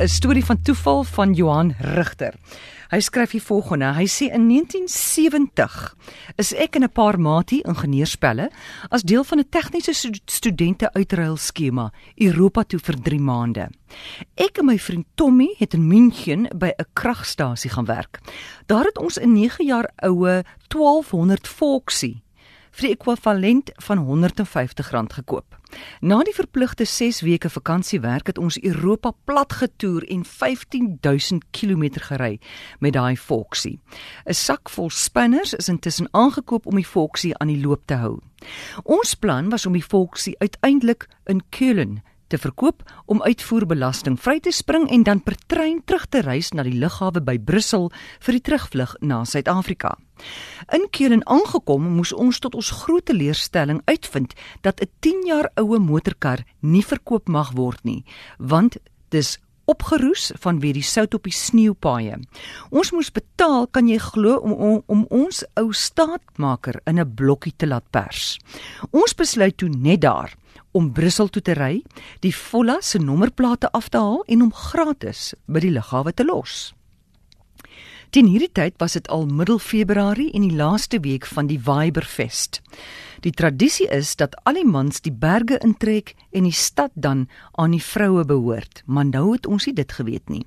'n storie van toeval van Johan Rigter. Hy skryf hier volgende. Hy sê in 1970 is ek en 'n paar maatie ingenieursspelle as deel van 'n tegniese studente uitruil skema Europa toe vir 3 maande. Ek en my vriend Tommy het in München by 'n kragstasie gaan werk. Daar het ons 'n 9 jaar oue 1200 Volksie vir die ekwivalent van R150 gekoop. Na die verpligte 6 weke vakansiewerk het ons Europa plat getoer en 15000 km gery met daai Foxie. 'n Sak vol spinners is intussen aangekoop om die Foxie aan die loop te hou. Ons plan was om die Foxie uiteindelik in Keulen te verkoop om uitvoerbelasting vry te spring en dan per trein terug te reis na die lughawe by Brussel vir die terugvlug na Suid-Afrika. In Keulen aangekom, moes ons tot ons groot teleurstelling uitvind dat 'n 10 jaar oue motorkar nie verkoop mag word nie, want dis opgeroes vanweë die sout op die sneeupaaie. Ons moes betaal, kan jy glo, om, om om ons ou staatmaker in 'n blokkie te laat pers. Ons besluit toe net daar om Brussel toe te ry, die Volla se nommerplate af te haal en hom gratis by die lughawe te los. Teen hierdie tyd was dit al middel Februarie en die laaste week van die Weiberfest. Die tradisie is dat al die mans die berge intrek en die stad dan aan die vroue behoort, maar nou het ons nie dit geweet nie.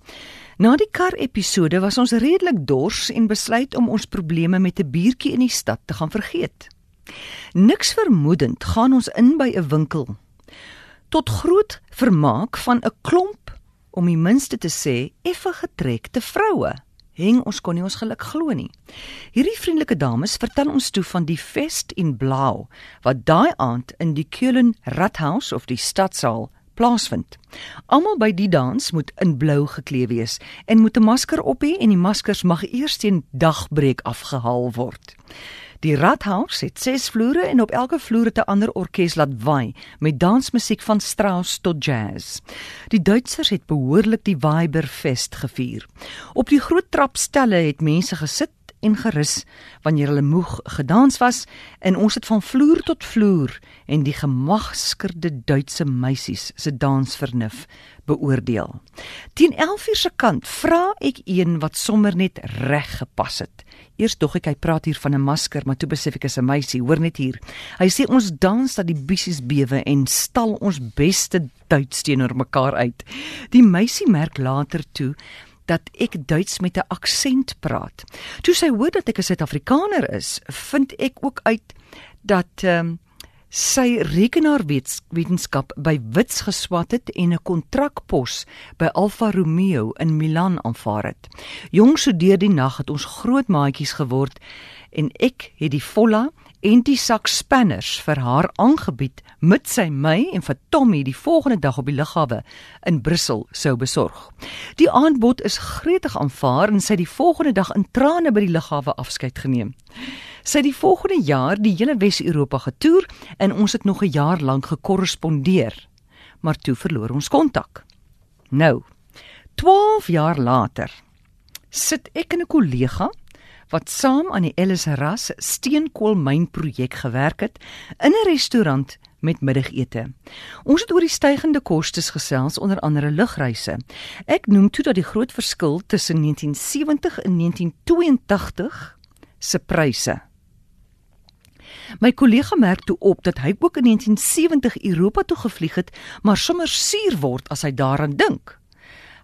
Na die kar episode was ons redelik dors en besluit om ons probleme met 'n biertjie in die stad te gaan vergeet. Niks vermoedend gaan ons in by 'n winkel. Tot groot vermaak van 'n klomp om die minste te sê effe getrekte vroue. Heng ons kon nie ons geluk glo nie. Hierdie vriendelike dames vertel ons toe van die fest in Blau wat daai aand in die Keulen Rathaus of die stadsaal plaasvind. Almal by die dans moet in blou geklee wees en moet 'n masker op hê en die maskers mag eers teen dagbreek afgehaal word. Die Rathaus het 6 vloere en op elke vloer het 'n ander orkes laat waai met dansmusiek van Strauss tot jazz. Die Duitsers het behoorlik die Weiberfest gevier. Op die groot trapstelle het mense gesit en gerus wanneer hulle moeg gedans was en ons het van vloer tot vloer en die gemaskerde Duitse meisies se dansvernuf beoordeel. Teen 11:00 se kant vra ek een wat sommer net reg gepas het. Eers dog ek hy praat hier van 'n masker, maar toe besef ek is 'n meisie. Hoor net hier. Hy sê ons dans dat die bissies bewe en stal ons beste Duits teenoor mekaar uit. Die meisie merk later toe dat ek Duits met 'n aksent praat. Toe sy hoor dat ek 'n Suid-Afrikaner is, vind ek ook uit dat ehm um, sy rekenaarwetenskap by Wits geswat het en 'n kontrakpos by Alfa Romeo in Milan aanvaar het. Jong so deur die nag het ons groot maatjies geword en ek het die volla en die sak spanners vir haar aangebied met sy my en vir Tommy die volgende dag op die lughawe in Brussel sou besorg. Die aanbod is gretig aanvaar en sy die volgende dag in trane by die lughawe afskeid geneem. Sy het die volgende jaar die hele Wes-Europa getoer en ons het nog 'n jaar lank gekorrespondeer. Maar toe verloor ons kontak. Nou, 12 jaar later sit ek en 'n kollega wat saam aan die Ellis Ras steenkoolmyn projek gewerk het in 'n restaurant met middagete. Ons het oor die stygende kostes gesels onder andere lugreise. Ek noem toe dat die groot verskil tussen 1970 en 1982 se pryse My kollega merk toe op dat hy ook in 1970 Europa toe gevlieg het, maar sommer suur word as hy daaraan dink.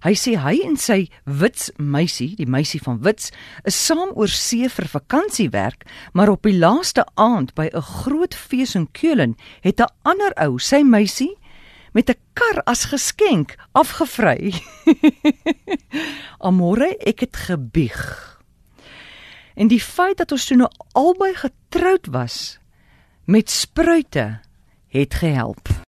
Hy sê hy en sy wits meisie, die meisie van wits, is saam oor see vir vakansiewerk, maar op die laaste aand by 'n groot fees in Keulen het 'n ander ou, sy meisie, met 'n kar as geskenk afgevry. Amore, ek het gebieg. En die feit dat ons toe nou albei getroud was met spruite het gehelp.